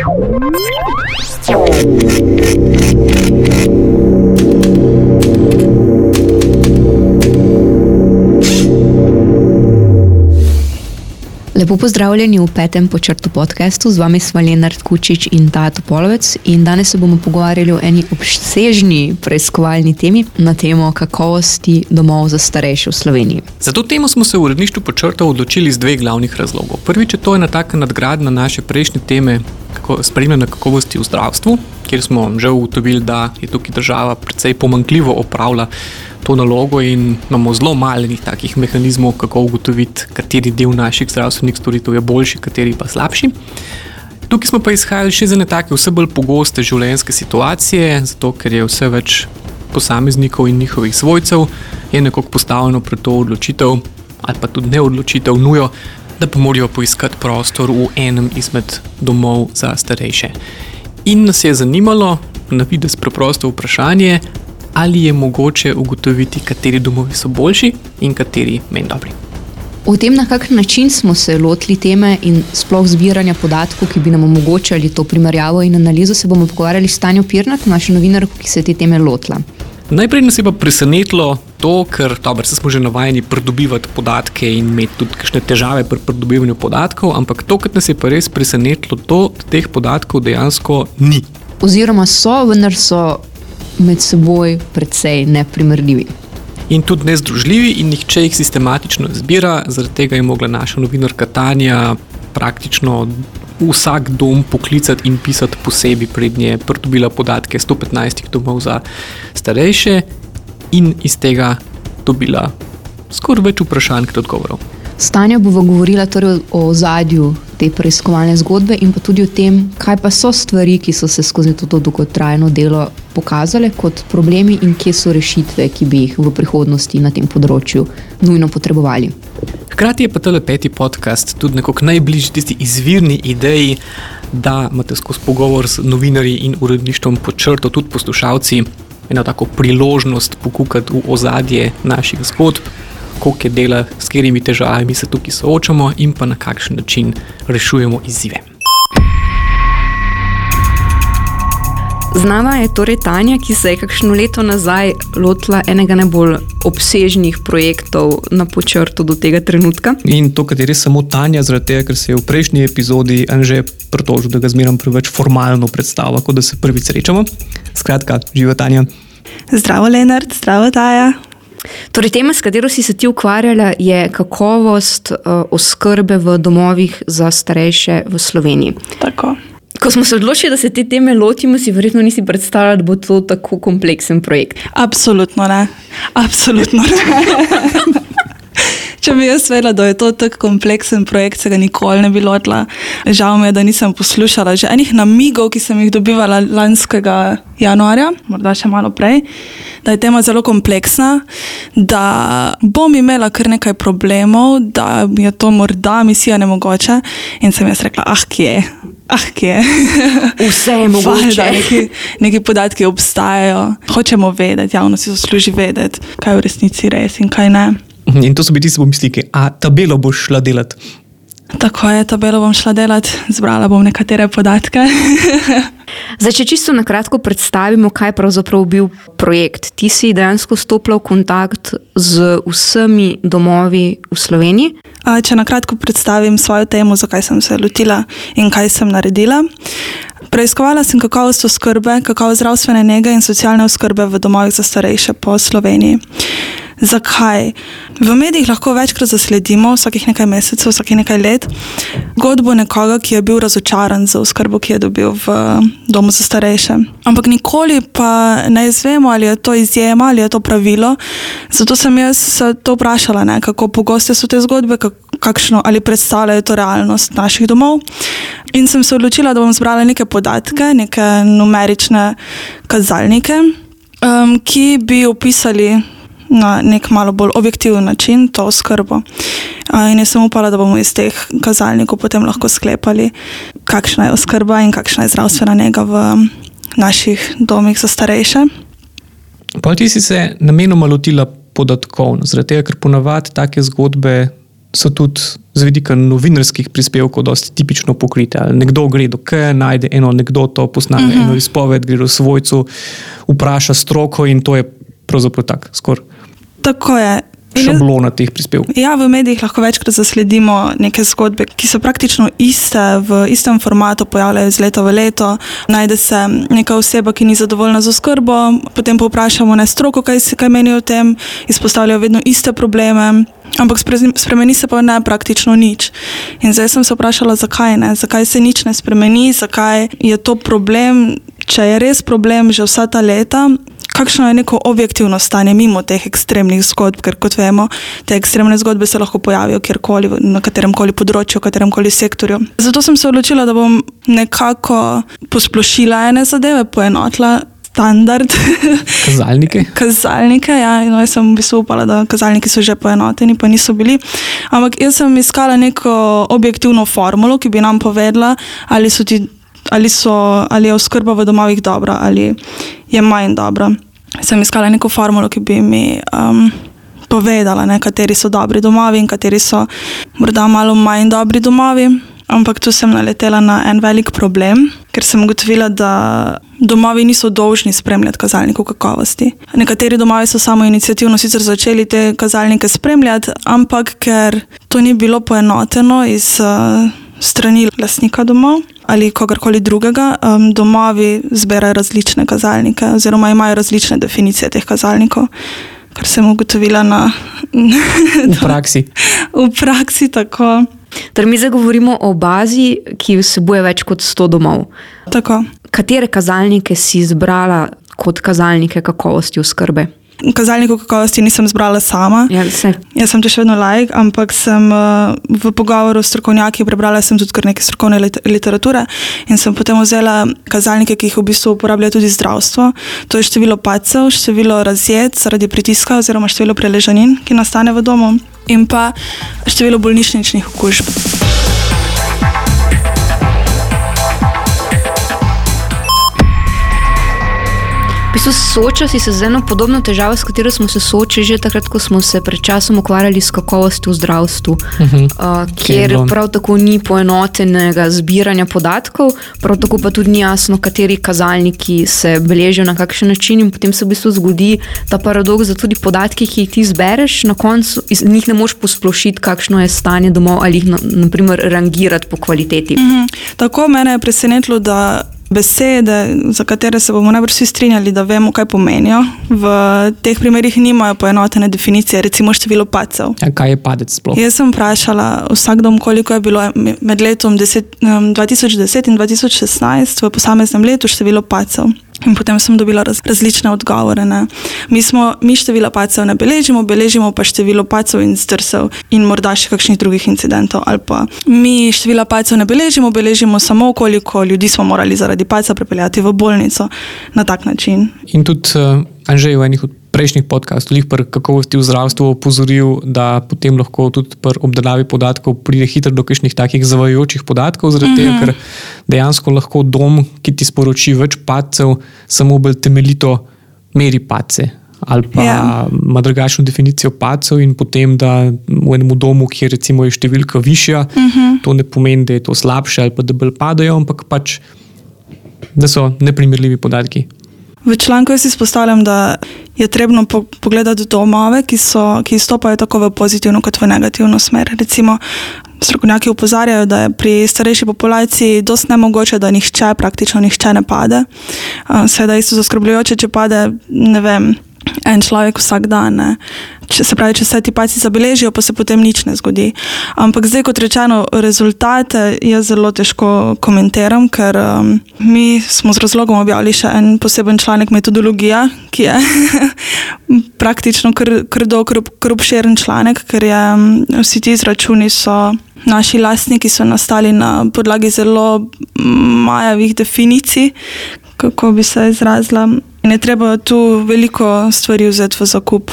Thank you. Lepo pozdravljeni v petem počrtu podkastu, z vami smo Leonard Kučič in Tato Polovec. In danes se bomo pogovarjali o eni obsežni preiskovalni temi na temo kakovosti domov za starejše v Sloveniji. Za to temo smo se v uredništvu počrta odločili iz dveh glavnih razlogov. Prvič, to je ena taka nadgradnja naše prejšnje teme, kako spremljanje kakovosti v zdravstvu, kjer smo že ugotovili, da je tukaj država precej pomankljivo opravljala to nalogo in imamo zelo malih takih mehanizmov, kako ugotoviti, kateri del naših zdravstvenih storitev je boljši, kateri pa slabši. Tukaj smo pa izhajali še iz ene take vse bolj pogoste življenjske situacije, zato ker je vse več posameznikov in njihovih svojcev nekako postavljeno pred to odločitev, ali pa tudi ne odločitev, nujo, da pa morajo poiskati prostor v enem izmed domov za starejše. In nas je zanimalo, na vides preprosto vprašanje, ali je mogoče ugotoviti, kateri domovi so boljši in kateri manj dobri. O tem, na kak način smo se lotili teme in sploh zbiranja podatkov, ki bi nam omogočali to primerjavo in analizo, se bomo pogovarjali s Tanjo Pirnat, našo novinarko, ki se je te teme lotila. Najprej nas je pa presenetilo to, ker dobro, smo že navajeni pridobivati podatke in imeti tudi kakšne težave pri pridobivanju podatkov, ampak to, kar nas je pa res presenetilo, to, da teh podatkov dejansko ni. Oziroma so, vendar so med seboj precej neprimerljivi. In tudi nezdružljivi, in nihče jih sistematično zbira, zaradi tega je mogla naša novinarka Tanja praktično vsak dom poklicati in pisati posebej, prednje je pridobila podatke 115 domov za starejše, in iz tega dobila skoraj več vprašanj kot odgovorov. Stanja bova govorila torej o zadju te preiskovalne zgodbe in pa tudi o tem, kaj pa so stvari, ki so se skozi to dolgotrajno delo pokazale kot problemi in kje so rešitve, ki bi jih v prihodnosti na tem področju nujno potrebovali. Hkrati je pa tale peti podcast tudi nekako najbližji tisti izvirni ideji, da imate skozi pogovor z novinarji in uredništvom počrto tudi poslušalci eno tako priložnost pokukati v ozadje naših zgodb koliko je dela, s katerimi težavami se tukaj soočamo in pa na kakšen način rešujemo izzive. Z nama je torej Tanja, ki se je kakšno leto nazaj lotila enega najbolj obsežnih projektov na počrtu do tega trenutka. In to, kar je res samo Tanja, zaradi tega, ker se je v prejšnji epizodi Anže pritožil, da ga zmeram preveč formalno predstavlja, kot da se prvič srečamo. Skratka, živa Tanja. Zdravo, Leonard, zdravo, Taja. Torej, tema, s katero si se ti ukvarjala, je kakovost uh, oskrbe v domovih za starejše v Sloveniji. Tako. Ko smo se odločili, da se te teme lotimo, si verjetno nisi predstavljala, da bo to tako kompleksen projekt. Absolutno ne. Absolutno ne. Če bi jaz vedela, da je to tako kompleksen projekt, se ga nikoli ne bi lotila. Žal mi je, da nisem poslušala že enih namigov, ki sem jih dobivala lanskega januarja, morda še malo prej, da je tema zelo kompleksna, da bom imela kar nekaj problemov, da je to morda misija nemogoče. In sem jaz rekla, ah, kje je. Ah, kje je. Vse je mogoče. Neki, neki podatki obstajajo, hočemo vedeti, javnost si zasluži vedeti, kaj je v resnici res in kaj ne. In to so bili tisti pomisliki, a tabelo boš šla delati. Tako je, tabelo bom šla delati, zbrala bom nekatere podatke. Zdaj, če čisto na kratko predstavimo, kaj je pravzaprav bil projekt. Ti si dejansko stopila v kontakt z vsemi domovi v Sloveniji. Če na kratko predstavim svojo temo, zakaj sem se lotila in kaj sem naredila. Preiskovala sem kakovost oskrbe, kakovost zdravstvene nege in socialne oskrbe v domovih za starejše po Sloveniji. Zakaj? V medijih lahko večkrat zasledimo, vsakih nekaj mesecev, vsakih nekaj let, zgodbo nekoga, ki je bil razočaran za oskrbo, ki je dobil v domu za starejše. Ampak nikoli pa ne izvemo, ali je to izjema ali je to pravilo. Zato sem jaz se to vprašala, ne, kako pogoste so te zgodbe, kakšno, ali predstavljajo to realnost naših domov. In sem se odločila, da bom zbrala neke podatke, neke numerične kazalnike, um, ki bi opisali na nek malo bolj objektiven način to oskrbo. In jaz sem upala, da bomo iz teh kazalnikov potem lahko sklepali, kakšna je oskrba in kakšna je zdravstvena njega v naših domih za starejše. Pa ti si se namenoma lotila podatkovno, zaradi tega, ker ponavadi take zgodbe so tudi z vidika novinarskih prispevkov dosti tipično pokrite. Ali nekdo gre do K, najde eno anekdoto, posname uh -huh. eno izpoved, gre do svojcu, vpraša stroko in to je pravzaprav tak, skoraj. Tako je šablona teh prispevkov. Ja, v medijih lahko večkrat zasledimo neke zgodbe, ki so praktično iste, v istem formatu, pojavljajo iz leta v leto. Najde se neka oseba, ki ni zadovoljna z oskrbo, potem pa vprašamo ne stroko, kaj, kaj menijo o tem, izpostavljajo vedno iste probleme. Ampak spremeni se pa ne praktično nič. In zdaj sem se vprašala, zakaj ne, zakaj se nič ne spremeni, zakaj je to problem, če je res problem že vsa ta leta, kakšno je neko objektivno stanje mimo teh ekstremnih zgodb, ker kot vemo, te ekstremne zgodbe se lahko pojavijo kjerkoli, na katerem koli področju, v katerem koli sektorju. Zato sem se odločila, da bom nekako posplošila ene zadeve, poenotila. Standard. Kazalnike. kazalnike, ja, no, jaz sem v bistvu upala, da kazalniki so že poenoteni, pa niso bili. Ampak jaz sem iskala neko objektivno formulo, ki bi nam povedala, ali, ti, ali, so, ali je oskrba v domovih dobra ali je manj dobra sem iskala neko formulo, ki bi mi um, povedala, ne, kateri so dobri domovi in kateri so morda malo manj dobri domovi. Ampak tu sem naletela na en velik problem, ker sem ugotovila, da domovi niso dolžni spremljati kazalnikov kakovosti. Nekateri domovi so samo inicijativno sicer začeli te kazalnike spremljati, ampak ker to ni bilo poenoteno iz. Uh, strani lastnika domov ali kogarkoli drugega, um, domovi zbirajo različne kazalnike oziroma imajo različne definicije teh kazalnikov, kar sem ugotovila na v praksi. v praksi tako. Torej, mi zdaj govorimo o bazi, ki vsebuje več kot 100 domov. Tako. Katere kazalnike si izbrala kot kazalnike kakovosti oskrbe? Kazalnikov kakovosti nisem zbrala sama. Ja, Jaz sem še vedno lajk, ampak sem uh, v pogovoru s strokovnjaki prebrala tudi kar nekaj strokovne literature in sem potem vzela kazalnike, ki jih v bistvu uporablja tudi zdravstvo. To je število pacev, število razjed zaradi pritiska oziroma število preležanin, ki nastane v domu in pa število bolnišničnih okužb. Bistvu sooča si se z eno podobno težavo, s katero smo se soočili že takrat, ko smo se pred časom ukvarjali s kakovostjo v zdravstvu, uh -huh. uh, kjer Kjelo. prav tako ni poenotenega zbiranja podatkov, prav tako pa tudi ni jasno, kateri kazalniki se beležijo na kakšen način. In potem se v bistvu zgodi ta paradoks, da tudi podatki, ki jih ti zbereš, na koncu iz njih ne moš posplošiti, kakšno je stanje domov ali jih na, naprimer rangirati po kvaliteti. Uh -huh. Tako mene je presenetilo, da besede, za katere se bomo najbrž vsi strinjali, da vemo, kaj pomenijo. V teh primerih nimajo poenotene definicije, recimo število pacev. Ja, kaj je padec sploh? Jaz sem vprašala vsak dom, koliko je bilo med letom 10, um, 2010 in 2016 v posameznem letu število pacev. In potem sem dobila raz, različne odgovore. Mi, smo, mi število pacev ne beležimo, beležimo pa število pacev in zdrsev in morda še kakšnih drugih incidentov. Mi število pacev ne beležimo, beležimo samo, koliko ljudi smo morali zaradi paca prepeljati v bolnico na tak način. In tudi uh, Anžej v enih od prejšnjih podkastov, pri kakovosti v zdravstvu, opozoril, da potem lahko tudi pri obdelavi podatkov pride hitro do kakšnih takih zavajajočih podatkov, zaradi mm -hmm. tega, mhm. ker dejansko lahko dom, ki ti sporoči več pacev, samo bolj temeljito meri pace. Ali pa ja. ima drugačno definicijo pacev, in potem, da v enem domu, kjer recimo je številka višja, uh mhm. -huh. to ne pomeni, da je to slabše ali pa da bolj padajo, ampak pač, da so neprimerljivi podatki. V članku jaz izpostavljam, da je trebno po pogledati domove, ki, so, ki stopajo tako v pozitivno kot v negativno smer. Recimo, strokovnjaki upozarjajo, da je pri starejši populaciji dosti nemogoče, da nihče, praktično nihče ne pade. Seveda je isto zaskrbljujoče, če pade, ne vem en človek vsak dan. Če, se pravi, če se ti paci zabeležijo, pa se potem nič ne zgodi. Ampak zdaj, kot rečeno, rezultate jaz zelo težko komentiram, ker um, mi smo z razlogom objavili še en poseben članek metodologija, ki je praktično kar dolg, kar obširen članek, ker je, um, vsi ti izračuni so. Naši lastniki so nastali na podlagi zelo majavih definicij, kako bi se izrazila. In je treba tu veliko stvari vzeti v zakup.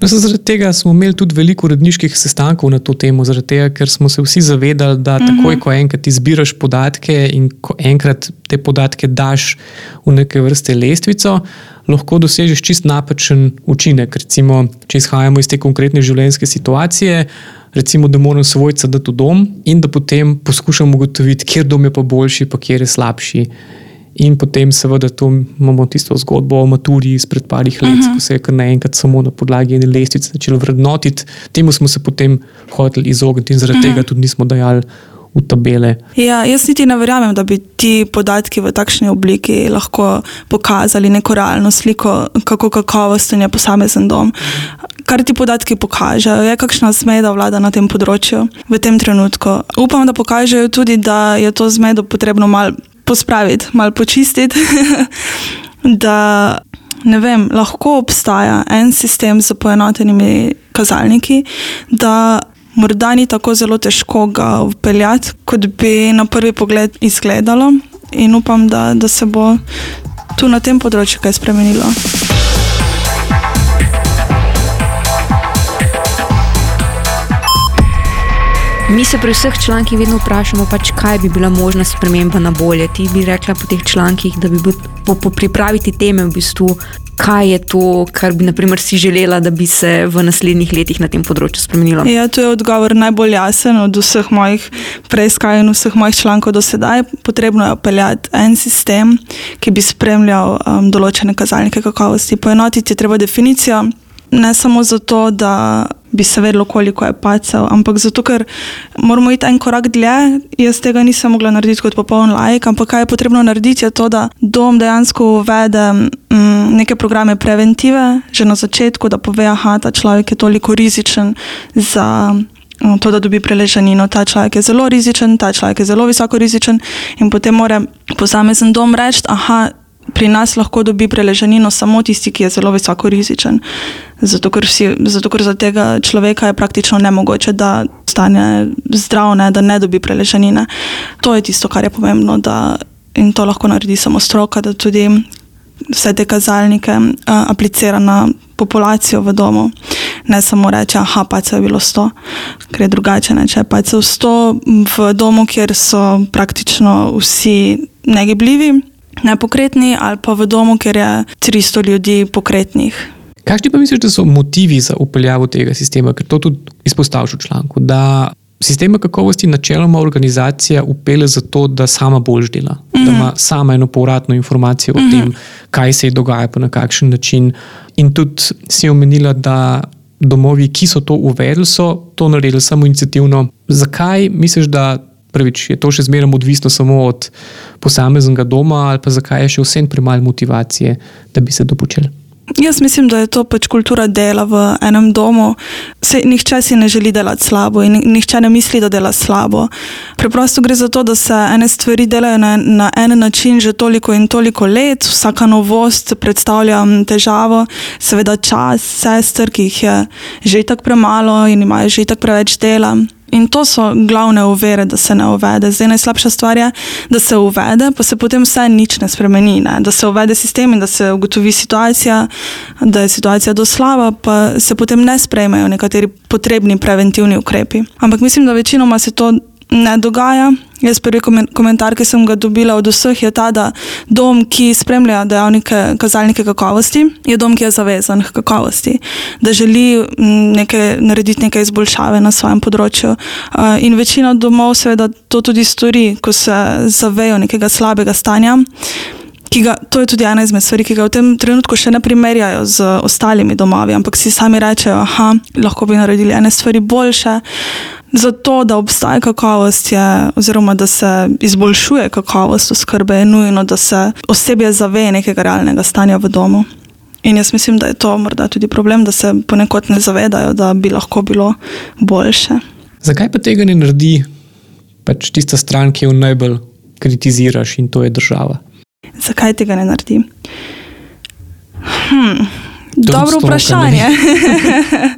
No, zaradi tega smo imeli tudi veliko uredniških sestankov na to temo, tega, ker smo se vsi zavedali, da takoj, mhm. ko enkrat izbiraš podatke in ko enkrat te podatke daš v neke vrste lestvico, lahko dosežeš čist napačen učinek. Recimo, če izhajamo iz te konkretne življenjske situacije. Recimo, da moram svojca dati v dom, in da potem poskušam ugotoviti, kje dom je pa boljši, pa kje je slabši. In potem, seveda, tu imamo tisto zgodbo o maturi izpred parih let, uh mhm. -huh. ko se je kar naenkrat samo na podlagi ene lestvice začelo vrednotiti. Temu smo se potem hoteli izogniti in zaradi uh mhm. -huh. tega tudi nismo dajali. Ja, jaz niti ne verjamem, da bi ti podatki v takšni obliki lahko pokazali neko realno sliko, kako kakovosten je posamezen dom. Kar ti podatki pokažejo, je kakšna zmeda vlada na tem področju v tem trenutku. Upam, da pokažejo tudi, da je to zmedo potrebno malo pospraviti, malo počistiti. da ne vem, lahko obstaja en sistem z poenotenimi kazalniki, da morda ni tako zelo težko ga upeljati, kot bi na prvi pogled izgledalo. In upam, da, da se bo tu na tem področju kaj spremenilo. Mi se pri vseh člankih vedno vprašamo, pač, kaj bi bila možna sprememba na bolje. Ti bi rekla po teh člankih, da bi bil po, po pripraviti teme v bistvu. Kaj je to, kar bi naprimer, si želela, da bi se v naslednjih letih na tem področju spremenilo? Ja, to je odgovor najbolj jasen od vseh mojih preiskav in vseh mojih člankov do sedaj. Potrebno je upeljati en sistem, ki bi spremljal um, določene kazalnike kakovosti. Poenotiti je treba definicijo, ne samo zato, da bi se vedelo, koliko je pacev, ampak zato, ker moramo iti en korak dlje. Jaz tega nisem mogla narediti kot popoln lajk, ampak kaj je potrebno narediti, je to, da dom dejansko uvede mm, neke programe preventive, že na začetku, da pove, da ta človek je toliko rizičen za. Mm, to, da dobi preležanino, ta človek je zelo rizičen, ta človek je zelo visoko rizičen, in potem mora posamezen dom reči: Aha, pri nas lahko dobi preležanino samo tisti, ki je zelo visoko rizičen. Zato ker, si, zato, ker za tega človeka je praktično nemogoče, da ostane zdrav, ne, da ne dobi preležanine. To je tisto, kar je pomembno, da, in to lahko naredi samo stroka, da tudi vse te kazalnike uh, aplicira na populacijo v domu. Ne samo reče, da pa je bilo 100, ker je drugače. Ne, če pa je 100 v domu, kjer so praktično vsi negibljivi, nepokretni, ali pa v domu, kjer je 300 ljudi pokretnih. Kakšni pa misliš, da so motivi za upeljavo tega sistema, ker to tudi izpostavljaš v članku? Da sistema kakovosti načeloma organizacija upele zato, da sama bolj dela, mm -hmm. da ima sama eno povratno informacijo mm -hmm. o tem, mhm. kaj se je dogajalo, na kakšen način. In tudi si omenila, da domovi, ki so to uvedli, so to naredili samo inicijativno. Zakaj misliš, da prvič, je to še zmeraj odvisno samo od posameznega doma, ali pa zakaj je še vsem premalo motivacije, da bi se dopučili? Jaz mislim, da je to pač kultura dela v enem domu. Se, nihče si ne želi delati slabo in nihče ne misli, da dela slabo. Preprosto gre za to, da se ene stvari delajo na, na en način že toliko in toliko let, vsaka novost predstavlja težavo, seveda čas, sester, ki jih je že tako premalo in imajo že tako preveč dela. In to so glavne uvere, da se ne uvede. Zdaj najslabša stvar je, da se uvede, pa se potem vse nič ne spremeni. Ne? Da se uvede sistem in da se ugotovi situacija, da je situacija doslava, pa se potem ne sprejmejo nekateri potrebni preventivni ukrepi. Ampak mislim, da večinoma se to ne dogaja. Jaz prvi komentar, ki sem ga dobila od vseh, je ta, da dom, ki spremlja dejavnike, kazalnike kakovosti, je dom, ki je zavezan k kakovosti, da želi neke, narediti nekaj izboljšave na svojem področju. In večina domov seveda to tudi stori, ko se zavejo nekega slabega stanja. Ga, to je tudi ena izmed stvari, ki ga v tem trenutku še ne primerjajo z ostalimi domovi, ampak si sami rečejo, da lahko bi naredili ene stvari boljše. Zato, da obstaja kakovost, je, oziroma da se izboljšuje kakovost oskrbe, je nujno, da se osebje zave nekega realnega stanja v domu. In jaz mislim, da je to morda tudi problem, da se ponekod ne zavedajo, da bi lahko bilo boljše. Zakaj pa tega ne naredi pač tista stran, ki jo najbolj kritiziraš in to je država? Zakaj tega ne naredi? Hm, dobro vprašanje.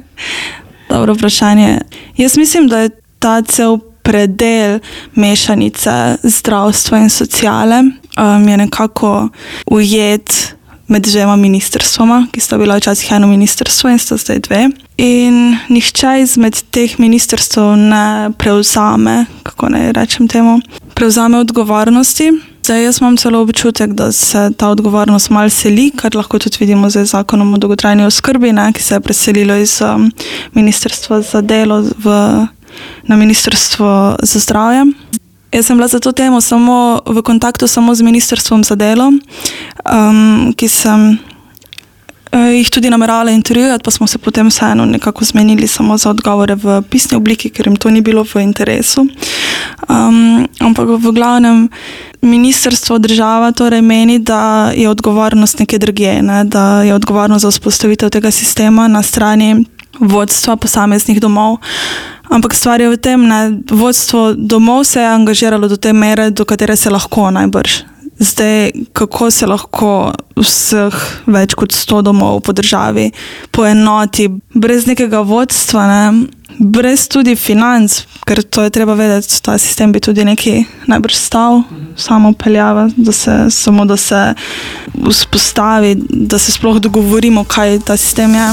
Dobro vprašanje. Jaz mislim, da je ta cel predel mešanice zdravstva in sociale um, nekako ujet med dvema ministrstvoma, ki sta bila včasih eno ministrstvo in sta zdaj dve. In nihče izmed teh ministrstv ne prevzame, kako naj rečem temu, prevzame odgovornosti. Zdaj, jaz imam celo občutek, da se ta odgovornost mal seli, kar lahko tudi vidimo z zakonom o dolgotrajni oskrbi, ne, ki se je preselilo iz um, Ministrstva za delo v, na Ministrstvo za zdravje. Jaz sem bila za to temo samo v kontaktu samo z Ministrstvom za delo, um, ki sem uh, jih tudi nameravala intervjuvati, pa smo se potem vseeno nekako zmenili samo za odgovore v pisni obliki, ker jim to ni bilo v interesu. Um, ampak v glavnem ministrstvo država torej meni, da je odgovornost nekje drugje, ne? da je odgovornost za vzpostavitev tega sistema na strani vodstva posameznih domov. Ampak stvar je v tem, da vodstvo domov se je angažiralo do te mere, do katere se lahko najbrž. Zdaj, kako se lahko vseh več kot 100 domov po državi poenoti brez nekega vodstva, ne? Brez tudi financ, ker to je treba vedeti, ta sistem bi tudi nekaj najbrž stal, samo peljava, da se samo da se vzpostavi, da se sploh dogovorimo, kaj ta sistem je.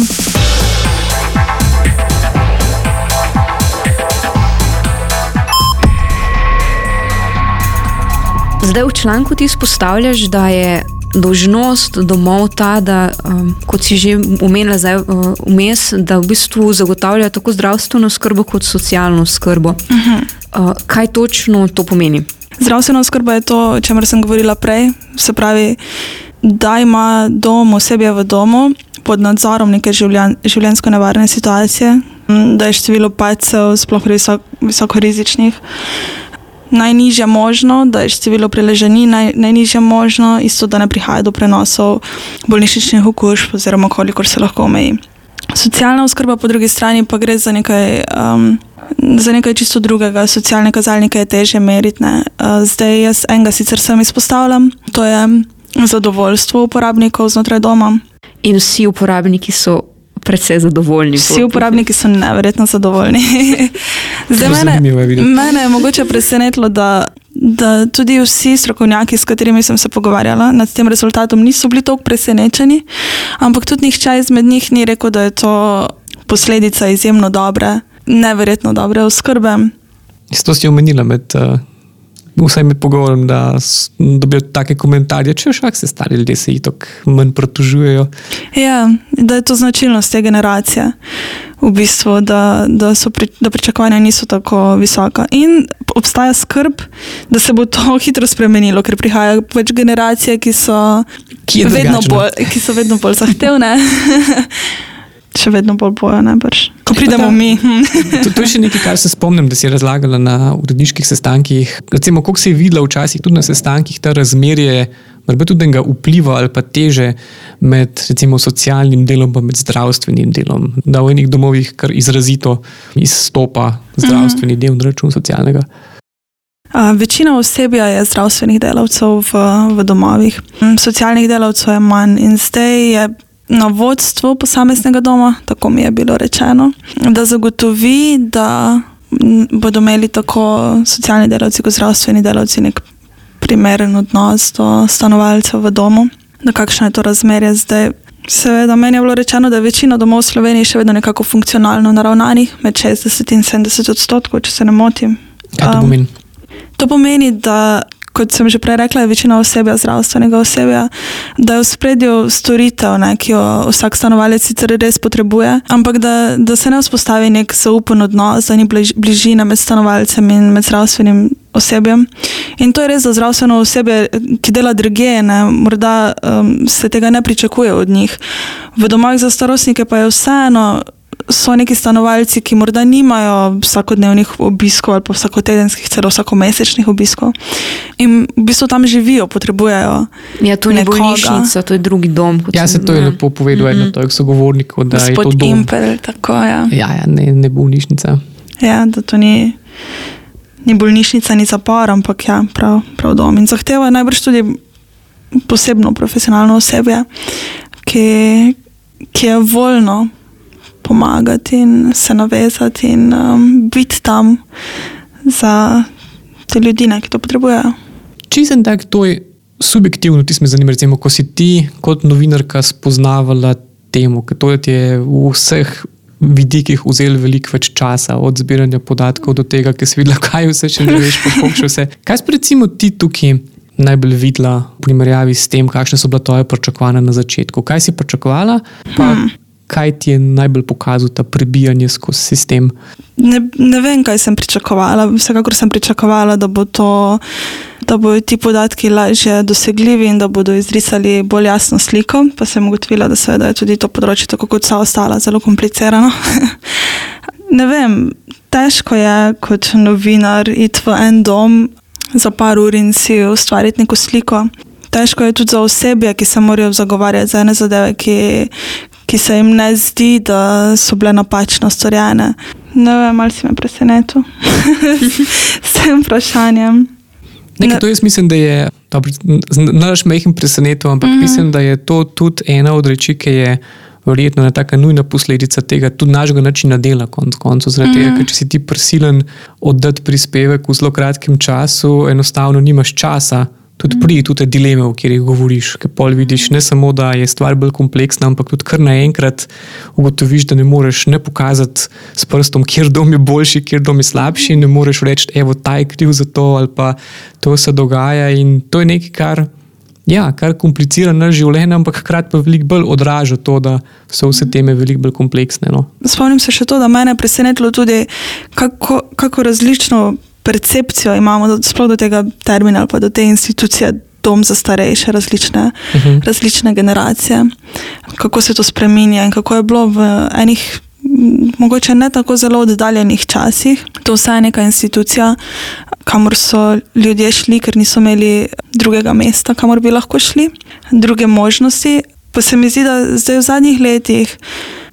Zdaj v članku ti izpostavljaš, da je dožnost domov ta, da, um, kot si že omenila, zdaj, uh, vmes, da v bistvu zagotavljajo tako zdravstveno skrbo kot socialno skrbo. Uh -huh. uh, kaj točno to pomeni? Zdravstvena skrba je to, o čemer sem govorila prej. Se pravi, da ima dom osebje v domu pod nadzorom neke življen, življenjsko nevarne situacije, da je število pacov, sploh visok, visokorizičnih najnižje možno, da je število preleženi naj, najnižje možno, isto da ne prihaja do prenosov bolnišničnih okužb, oziroma kolikor se lahko omeji. Socialna oskrba, po drugi strani, pa gre za nekaj, um, za nekaj čisto drugega. Socialne kazalnike je teže meriti. Uh, zdaj jaz enega sicer sem izpostavljam, to je zadovoljstvo uporabnikov znotraj doma. In vsi uporabniki so precej zadovoljni. Vsi uporabniki so neverjetno zadovoljni. Zdaj, mene, mene je mogoče presenetilo, da, da tudi vsi strokovnjaki, s katerimi sem se pogovarjala nad tem rezultatom, niso bili tako presenečeni, ampak tudi nihče izmed njih ni rekel, da je to posledica izjemno dobre, neverjetno dobre oskrbe. Isto si omenila med. Uh vsaj med pogovorom, da dobijo take komentarje, če še se stari ljudje se jih tako manj protužujejo. Ja, da je to značilnost te generacije, v bistvu, da, da, pri, da pričakovanja niso tako visoka. In obstaja skrb, da se bo to hitro spremenilo, ker prihaja več generacije, ki so, ki vedno, bolj, ki so vedno bolj zahtevne. še vedno bolj bojo, najbrž. Ko pridemo ta, mi. to, to je še nekaj, kar se spomnim, da si razlagala na uredniških sestankih. Recimo, koliko si videla včasih tudi na sestankih, ta razmerje. Morda tudi tega vpliva ali pa teže med recimo, socialnim delom in zdravstvenim delom, da v enih domovih kar izrazito izstopa zdravstveni mm -hmm. del na račun socialnega. A, večina osebja je zdravstvenih delavcev v, v domovih, socialnih delavcev je manj in zdaj je na vodstvo posameznega doma, tako mi je bilo rečeno, da zagotovi, da bodo imeli tako socialni delavci kot zdravstveni delavci nek primeren odnos do stanovalcev v domu, da kakšno je to razmerje zdaj. Seveda, meni je bilo rečeno, da je večina domov v Sloveniji še vedno nekako funkcionalno naravnanih, med 60 in 70 odstotkov, če se ne motim. Kaj to pomeni? Um, to pomeni, da kot sem že prej rekla, je večina osebja, zdravstvenega osebja, da je v spredju storitev, ne, ki jo vsak stanovalec sicer res potrebuje, ampak da, da se ne vzpostavi nek zaupen odnos, da ni bližina med stanovalcem in med zdravstvenim osebjem. In to je res za zdravstveno osebje, ki dela druge, morda um, se tega ne pričakuje od njih. V domovih za starostnike pa je vseeno so neki stanovalci, ki morda nimajo vsakodnevnih obiskov ali pa vsakotedenskih, celo vsakomesečnih obiskov in v bistvu tam živijo, potrebujejo. Ja, to ni bolnišnica, to je drugi dom. Ja, se to je ja. lepo povedal, mm -hmm. eno to sogovornik, da Gospod je to dom. Impel, tako, ja. Ja, ja, ne, ne bolnišnica. Ja, da to ni. Ni bolnišnica, ni zapor, ampak ja, prav, prav dom. In zahteva najbrž tudi posebno profesionalno osebje, ki, ki je voljno pomagati in se navezati in um, biti tam za te ljudi, ne, ki to potrebujejo. Čisto tak toj subjektivno, ti me zanima, recimo, ko si ti kot novinarka spoznavala temo, ker to je v vseh vidikih vzel veliko več časa, od zbiranja podatkov do tega, ki si videla, kaj vse še ne veš, kako še vse. Kaj si recimo ti tukaj najbolj videla v primerjavi s tem, kakšne so bila tvoje pričakovanja na začetku? Kaj si pričakovala? Hmm. Kaj ti je najbolj pokazalo ta prebijanje skozi sistem? Ne, ne vem, kaj sem pričakovala. Vsekakor sem pričakovala, da bo to da bodo ti podatki lažje dosegljivi in da bodo izrisali bolj jasno sliko. Pa sem ugotovila, da, se, da je tudi to področje, tako kot vsa ostala, zelo komplicirano. ne vem, težko je kot novinar iti v en dom za par ur in si ustvariti neko sliko. Težko je tudi za osebje, ki se morajo zagovarjati za ene zadeve, ki, ki se jim ne zdi, da so bile napačno storjene. Ne vem, ali si me presenetil s tem vprašanjem. Nekaj, to jaz mislim, da je naš mehki presenetil, ampak mm -hmm. mislim, da je to tudi ena od reči, ki je verjetno ena taka nujna posledica tega, tudi našega načina dela, konc koncev. Zaradi mm -hmm. tega, mhm. ker če si ti prisilen oddati prispevek v zelo kratkem času, enostavno nimaš časa tudi pri tudi dileme, o katerih govoriš. Ker pol vidiš ne samo, da je stvar bolj kompleksna, ampak tudi kar naenkrat ugotoviš, da ne moreš ne pokazati s prstom, kjer dom je boljši, kjer dom je slabši. Ne moreš reči, evo, ta je kriv za to ali pa to se dogaja. In to je nekaj, kar. Ja, kar komplicira naš življenje, ampak hkrati pa veliko bolj odraža to, da so vse teme veliko bolj kompleksne. No. Spomnim se še to, da me je presenetilo tudi, kako, kako različno percepcijo imamo, sploh do tega termina ali pa do te institucije, dom za starejše, različne, uh mhm. -huh. različne generacije, kako se to spremenja in kako je bilo v enih. Mogoče ne tako zelo oddaljenih časih, to vse je neka institucija, kamor so ljudje šli, ker niso imeli drugega mesta, kamor bi lahko šli, druge možnosti. Pa se mi zdi, da zdaj v zadnjih letih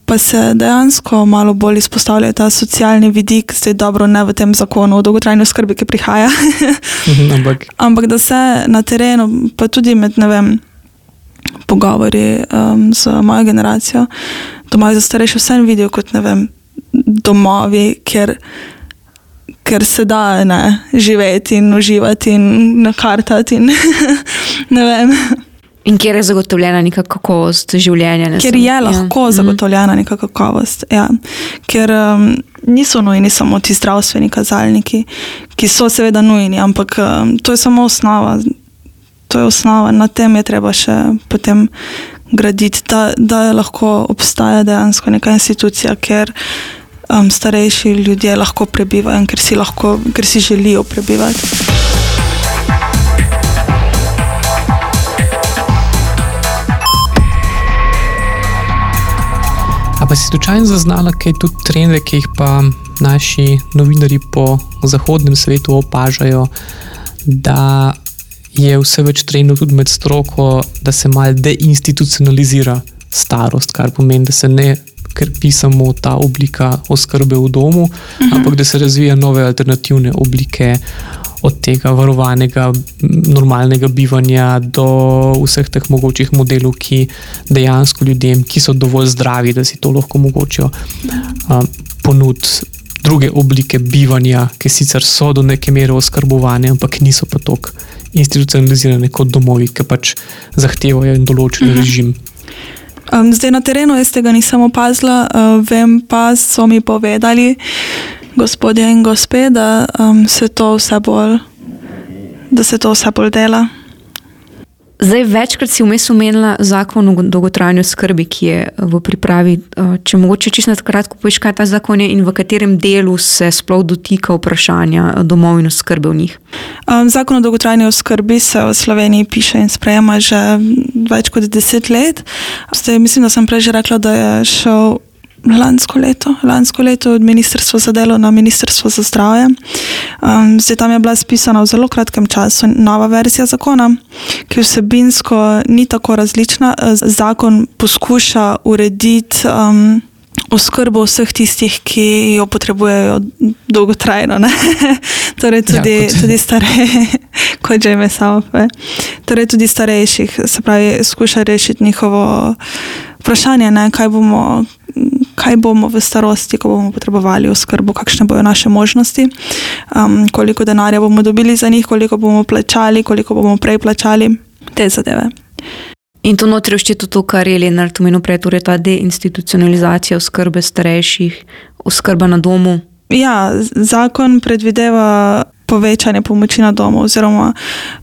pa se dejansko malo bolj izpostavlja ta socialni vidik, zdaj dobro, ne v tem zakonu o dolgotrajni oskrbi, ki prihaja. Mhm, ampak. Ampak da se na terenu, pa tudi med vem, pogovori um, z mojo generacijo, domovi za starejše, vsem vidijo kot vem, domovi, kjer, kjer se da ne, živeti in uživati in nakartati. In, ne vem. In kjer je zagotovljena neka kakovost življenja? Ne ker je ja. lahko ja. zagotovljena neka kakovost. Ja. Ker um, niso nujni samo ti zdravstveni kazalniki, ki so seveda nujni, ampak um, to je samo osnova. To je osnova, na tem je treba še potem graditi, da, da lahko obstaja dejansko neka institucija, kjer um, starejši ljudje lahko prebivajo in ker si, lahko, ker si želijo prebivati. Pa si slučajno zaznala, kaj tudi trende, ki jih pa naši novinari po zahodnem svetu opažajo, da je vse več trendov tudi med stroko, da se malo deinstitucionalizira starost, kar pomeni, da se ne krpi samo ta oblika oskrbe v domu, uh mhm. -huh. ampak da se razvija nove alternativne oblike od tega varovanega, normalnega bivanja do vseh teh mogočih modelov, ki dejansko ljudem, ki so dovolj zdravi, da si to lahko mogoče ponuditi. Druge oblike bivanja, ki sicer so do neke mere oskrbovane, ampak niso pa tako institucionalizirane kot domovi, ki pač zahtevajo določen mhm. režim. Um, zdaj na terenu jaz tega nisem opazila, uh, vem pa, so mi povedali, gospodje in gospe, da um, se to vse bolj, da se to vse bolj dela. Zdaj, večkrat si vmes omenila zakon o dolgotrajni skrbi, ki je v pripravi. Uh, če mogoče čisto na kratko poveš, kaj ta zakon je in v katerem delu se sploh dotika vprašanja domov in oskrbe v njih. Um, zakon o dolgotrajni skrbi se v Sloveniji piše in sprejema že več kot deset let. Zdaj, mislim, da sem prej že rekla, da je šel lansko leto, lansko leto od Ministrstva za delo na Ministrstvo za zdravje. Um, zdaj tam je bila spisana v zelo kratkem času nova verzija zakona, ki vsebinsko ni tako različna. Zakon poskuša urediti. Um, Oskrbo vseh tistih, ki jo potrebujejo dolgotrajno, torej tudi, ja, tudi starejših, kot že ime samo. Torej tudi starejših, se pravi, skuša rešiti njihovo vprašanje, ne, kaj bomo, kaj bomo v starosti, ko bomo potrebovali oskrbo, kakšne bodo naše možnosti, um, koliko denarja bomo dobili za njih, koliko bomo plačali, koliko bomo prej plačali. te zadeve. In to notri všteto to, kar je Lenart omenil prej, torej ta deinstitucionalizacija oskrbe starejših, oskrba na domu. Ja, zakon predvideva povečanje pomoči na domu, oziroma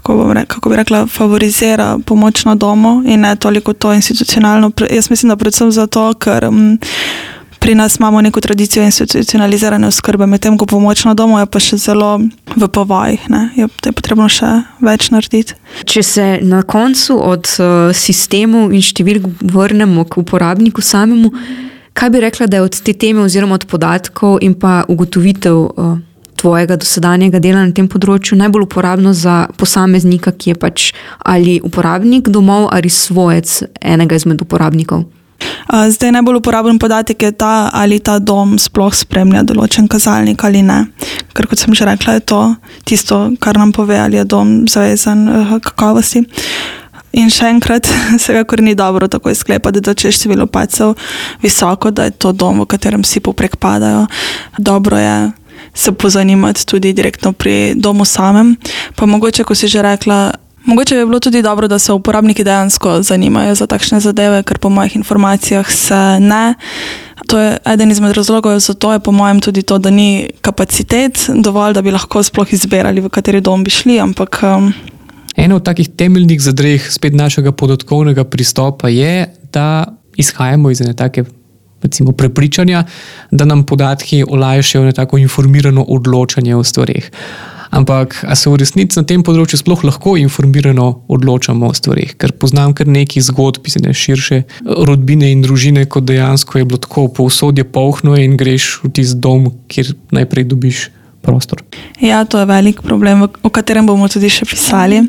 kako bi rekla, favorizira pomoč na domu in ne toliko to institucionalno. Jaz mislim, da predvsem zato, ker. Um, pri nas imamo neko tradicijo institucionalizirane oskrbe, medtem ko pomoč na domu je pa še zelo v povojih, je, je potrebno še več narediti. Če se na koncu od uh, sistemov in številk vrnemo k uporabniku samemu, kaj bi rekla, da je od te teme, oziroma od podatkov in pa ugotovitev. Uh, Tvojega dosedanjega dela na tem področju najbolj uporabno za posameznika, ki je pač ali uporabnik domov ali svojec enega izmed uporabnikov? Zdaj najbolj uporaben podatek je ta, ali ta dom sploh spremlja določen kazalnik ali ne. Ker kot sem že rekla, je to tisto, kar nam pove, ali je dom zavezan kakovosti. In še enkrat, vsekakor ni dobro tako sklepati, da če je število pacov visoko, da je to dom, v katerem vsi poprek padajo. Dobro je se pozanimati tudi direktno pri domu samem. Pa mogoče, ko si že rekla, Mogoče bi bilo tudi dobro, da se uporabniki dejansko zanimajo za takšne zadeve, ker po mojih informacijah se ne. To je eden izmed razlogov, zato je po mojem tudi to, da ni kapacitet dovolj, da bi lahko sploh izbirali, v kateri dom bi šli. Ampak, um... Eno od takih temeljnih zadreh spet našega podatkovnega pristopa je, da izhajamo iz ene take. Recimo, prepričanja, da nam podatki olajšajo neko informirano odločanje o stvarih. Ampak, ali se v resnici na tem področju sploh lahko informirano odločamo o stvarih? Ker poznam kar nekaj zgodb, ne širše rodbine in družine, kot dejansko je bilo tako, povsod je polhno in greš v tisti dom, kjer najprej dobiš prostor. Ja, to je velik problem, o katerem bomo tudi še pisali.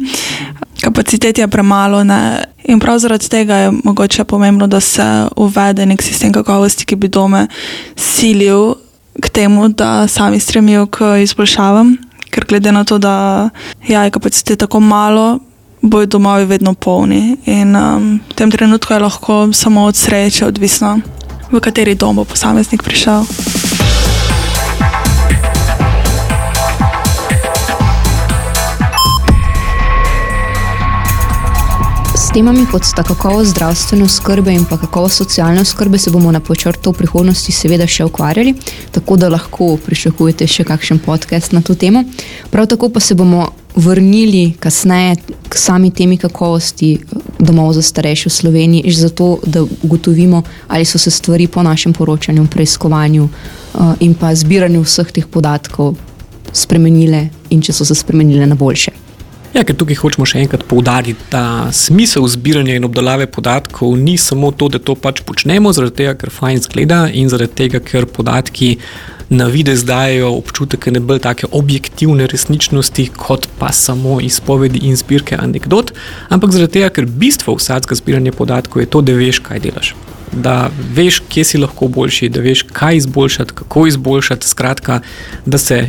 Kapacitet je premalo. Ne? In prav zaradi tega je mogoče pomembno, da se uvede nek sistem kakovosti, ki bi dome silil k temu, da sami stremijo k izboljšavam ker glede na to, da ja, je kapacitete tako malo, bojo domovi vedno polni. In um, v tem trenutku je lahko samo od sreče odvisno, v kateri dom bo posameznik prišel. Temami, kot sta kakovost zdravstvene oskrbe in pa kakovost socialne oskrbe, se bomo na počrtu v prihodnosti seveda še ukvarjali, tako da lahko pričakujete še kakšen podcast na to temo. Prav tako pa se bomo vrnili kasneje k sami temi kakovosti domov za starejše v Sloveniji, zato da ugotovimo, ali so se stvari po našem poročanju, preiskovanju uh, in pa zbiranju vseh teh podatkov spremenile in če so se spremenile na boljše. Ja, ker tukaj hočemo še enkrat poudariti, da smisel zbiranja in obdelave podatkov ni samo to, da to pač počnemo, zaradi tega, ker fajn zgleda in zaradi tega, ker podatki na videz dajo občutek ne bolj take objektivne resničnosti, kot pa samo izpovedi in zbirke anegdot, ampak zaradi tega, ker bistvo vsakega zbiranja podatkov je to, da veš, kaj delaš. Da veš, kje si lahko boljši, da veš, kaj izboljšati, kako izboljšati, skratka, da se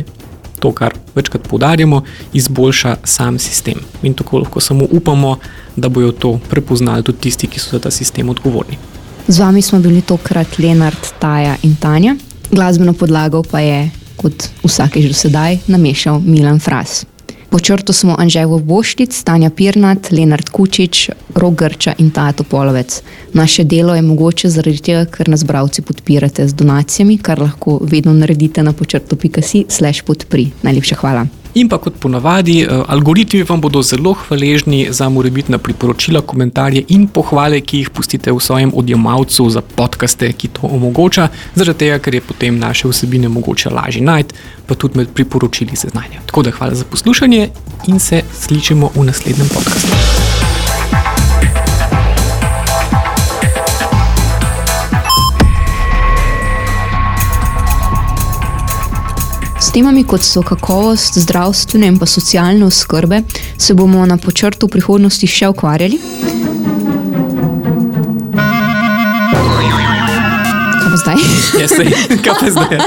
to, kar večkrat poudarjamo, izboljša sam sistem. In tako lahko samo upamo, da bodo to prepoznali tudi tisti, ki so za ta sistem odgovorni. Z vami smo bili tokrat Leonard, Taja in Tanja, glasbeno podlago pa je, kot vsakež do sedaj, namešal Milan Fras. Po črtu smo Anžejo Boštic, Tanja Pirnat, Lenard Kučič, Rogrča in Tato Polovec. Naše delo je mogoče zaradi tega, ker nas bravci podpirate z donacijami, kar lahko vedno naredite na počrtu.si/slash podpri. Najlepša hvala. In pa kot ponavadi, eh, algoritmi vam bodo zelo hvaležni za morebitna priporočila, komentarje in pohvale, ki jih pustite v svojem odjemalcu za podkaste, ki to omogoča, zaradi tega, ker je potem naše vsebine mogoče lažje najti, pa tudi med priporočili seznanja. Tako da hvala za poslušanje in se slišimo v naslednjem podkastu. Temami, kot so kakovost zdravstvene in pa socialne oskrbe, se bomo na počrtu v prihodnosti še ukvarjali. Kaj pa zdaj? Ja, sej, kaj pa zdaj?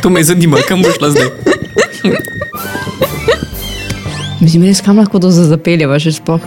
To me zanima, kam boš šla zdaj? Mislim, res kam lahko to zapeljeva, že sploh.